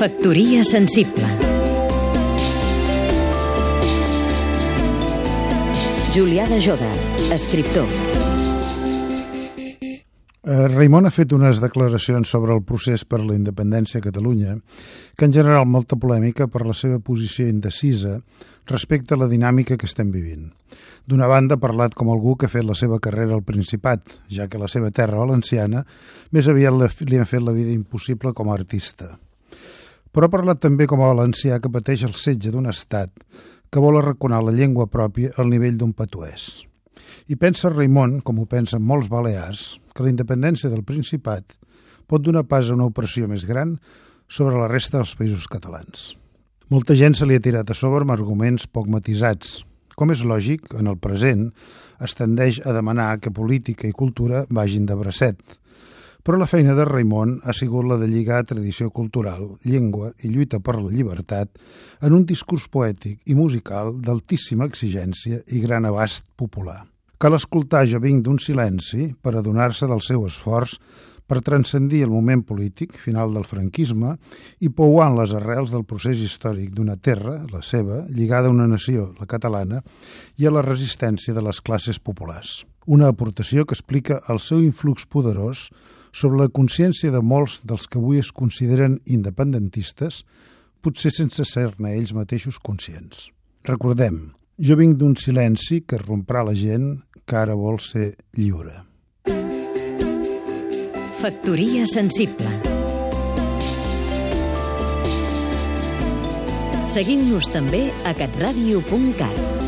Factoria sensible Julià de Joda, escriptor Eh, Raimon ha fet unes declaracions sobre el procés per la independència a Catalunya que en general molta polèmica per la seva posició indecisa respecte a la dinàmica que estem vivint. D'una banda ha parlat com algú que ha fet la seva carrera al Principat, ja que la seva terra valenciana més aviat li han fet la vida impossible com a artista. Però ha parlat també com a valencià que pateix el setge d'un estat que vol arraconar la llengua pròpia al nivell d'un patuès. I pensa Raimon, com ho pensen molts balears, que la independència del Principat pot donar pas a una opressió més gran sobre la resta dels països catalans. Molta gent se li ha tirat a sobre amb arguments poc matisats. Com és lògic, en el present es tendeix a demanar que política i cultura vagin de bracet. Però la feina de Raimon ha sigut la de lligar tradició cultural, llengua i lluita per la llibertat en un discurs poètic i musical d'altíssima exigència i gran abast popular. Cal escoltar Jo vinc d'un silenci per adonar-se del seu esforç per transcendir el moment polític final del franquisme i pouant les arrels del procés històric d'una terra, la seva, lligada a una nació, la catalana, i a la resistència de les classes populars. Una aportació que explica el seu influx poderós sobre la consciència de molts dels que avui es consideren independentistes, potser sense ser-ne ells mateixos conscients. Recordem, jo vinc d'un silenci que romprà la gent que ara vol ser lliure. Factoria sensible Seguim-nos també a catradio.cat